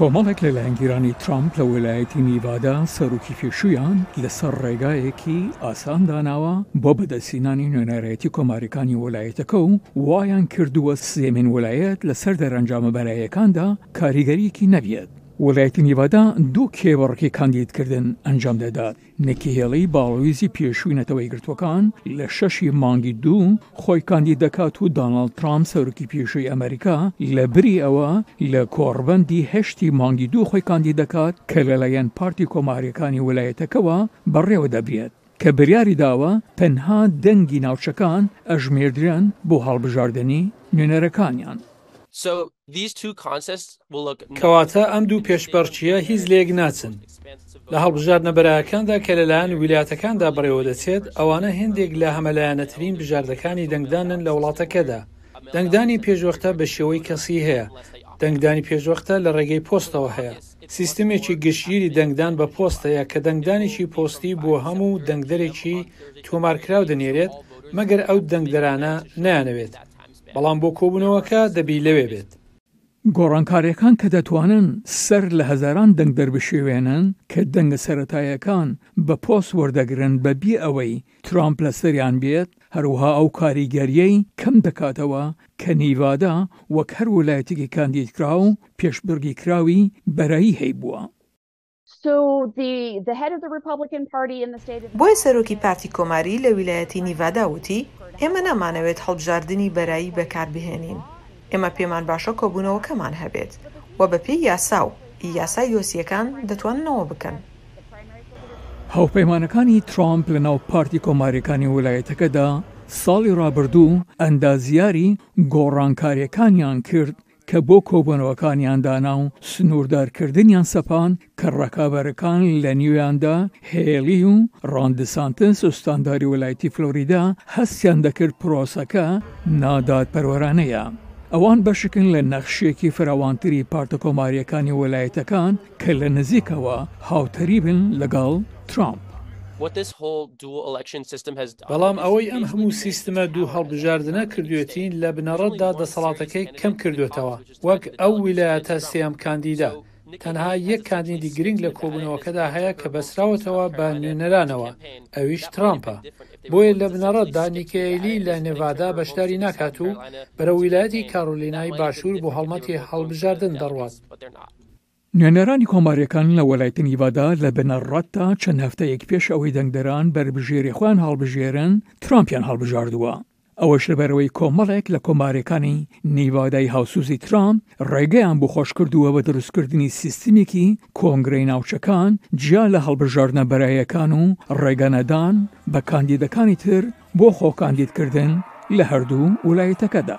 کۆمەڵێک لە لایەنگیرانی ترامپ لە ویلایەتی نیڤادا سەرۆکی پێشوویان لەسەر ڕێگایەکی ئاسان داناوە بۆ بەدەستهینانی نوێنەرایەتی کۆماریکانی ویلایەتەکە و وایان کردووە سێیەمین ویلایەت لەسەر دەرەنجامە بەرایەکاندا کاریگەریی نەبێت. ویلایەتی نیڤادا دوو کێبڕکی کاندیدکردن ئەنجام دەدات. نیکی هێڵی باڵویزی پێشووی نەتەوە یەکگرتووەکان لە شەش ی مانگی دوو خۆی کاندید دەکات و داناڵد ترامپ سەرۆکی پێشووی ئەمەریکا لە بری ئەوە لە کۆڕبەندی هەشت ی مانگی دوو خۆی کاندید دەکات کە لەلایەن پارتی کۆماریەکانی ویلایەتەکەوە بەڕێوە دەبرێت کە بریاری داوە تەنها دەنگی ناوچەکان ئەژمێردرێن بۆ هەڵبژاردنی نوێنەرەکانیان. کەواتە ئەم دوو پێشبڕکێیە هیچ لەیەک ناچن. لە هەڵبژاردنە بەرایەکاندا کە لەلایەن ویلایەتەکاندا بەڕێوەدەچێت، ئەوانە هێندێک لە هەمەلایەنەترین بژاردەکانی دەنگدانن لە وڵاتەکەدا. دەنگدانی پێشوەختە بە شێوەی کەسی هەیە، دەنگدانی پێشوەختە لە ڕێگەی پۆستەوە هەیە. سیستمێکی گشتگیری دەنگدان بە پۆستەیە کە دەنگدانێکی پۆستی بۆ هەموو دەنگدەرێکی تۆمارکراو دەنێرێت، مەگەر ئەو دەنگدەرانە نەیانەوێت. بەڵام بۆ کۆبوونەوەکە دەبی لەوێ بێت. گۆڕانکارییەکان کە دەتوانن سەر لە هەزاران دەنگ دەربشێوێنن کە دەنگە سەرەتاییەکان بە پۆست وەردەگرن بەبێ ئەوەی ترامپ لەسەریان بێت، هەروەها ئەو کاریگەرییەی کەم دەکاتەوە کە نیڤادا وەک هەر ولایەتێکی کاندیدکراو پێشبڕگیکراوی بەرایی هەیبووە. بۆیە سەرۆکی پارتی کۆماری لە ویلایەتی نیڤادا وتی، ئێمە نامانەوێت هەڵبژاردنی بەرایی بەکاربهێنین. ئێمە پێمان باشە کۆبوونەوەکەمان هەبێت و بەپێی یاسا و یاسای دۆسییەکان دەتوانن ئەوە بکەن. هاوپەیمانەکانی ترامپ لەناو پارتی کۆمارییەکانی ویلایەتەکەدا ساڵی رابردوو ئەندازیاری گۆڕانکارییەکانیان کرد کە بۆ کۆبوونەوەکانیان دانا و سنووردارکردنیان سەپاند کە ڕکابەرەکان لەنیویاندا هێلی و ڕۆن دیسانتس ئوستانداری ویلایەتی فلۆریدا هەستیان دەکرد پرۆسەکە نادادپەروەرانەیە ئەوان بەشکن لە نەخشیەکی فراوانتری پارتە کۆماریەکانی ویلایەتەکان کە لە نزیکەوە هاوتەریبن لەگەڵ ترامپ. بەڵام ئەوەی ئەم هەموو سیستمە دوو هەڵبژاردنە کردوێتی لە بنەڕەتدا دەسەڵاتەکەی کەم کردۆتەوە وەک ئەو ویلایەتە سێیەم کاندیدە تەنها یەک کاندیدی گرنگ لە کۆبونەوەکەدا هەیە کە بەستراوەتەوە بە نوێنەرانەوە ئەویش ترامپە بۆیە لە بنەڕەتدا نیکێیلی لە نێڤادا بەشداری ناکات و بەرەو ویلایەتی کارولینای باشور بۆ هەڵمەتی هەڵبژاردن دەڕوات. نوێنەرانی کۆماریەکان لە وەلایتی نیڤادا لە بنەڕەتدا چەند هەفتەیەک پێش ئەوەی دەنگدەران بەربژێری خۆیان هەڵبژێرن ترامپیان هەڵبژاردووە، ئەوەش لەبەرئەوەی کۆمەڵێک لە کۆماریەکانی نیڤادای هاوسوزی ترامپ ڕێگەیان بۆ خۆشکردووە بە دروستکردنی سیستمێکی کۆنگرەی ناوچەکان جیا لە هەڵبژاردنە بەرایەکان و ڕێگەنەدان بە کاندیدەکانی تر بۆ خۆکاندیدکردن لە هەردوو ولایەتەکەدا.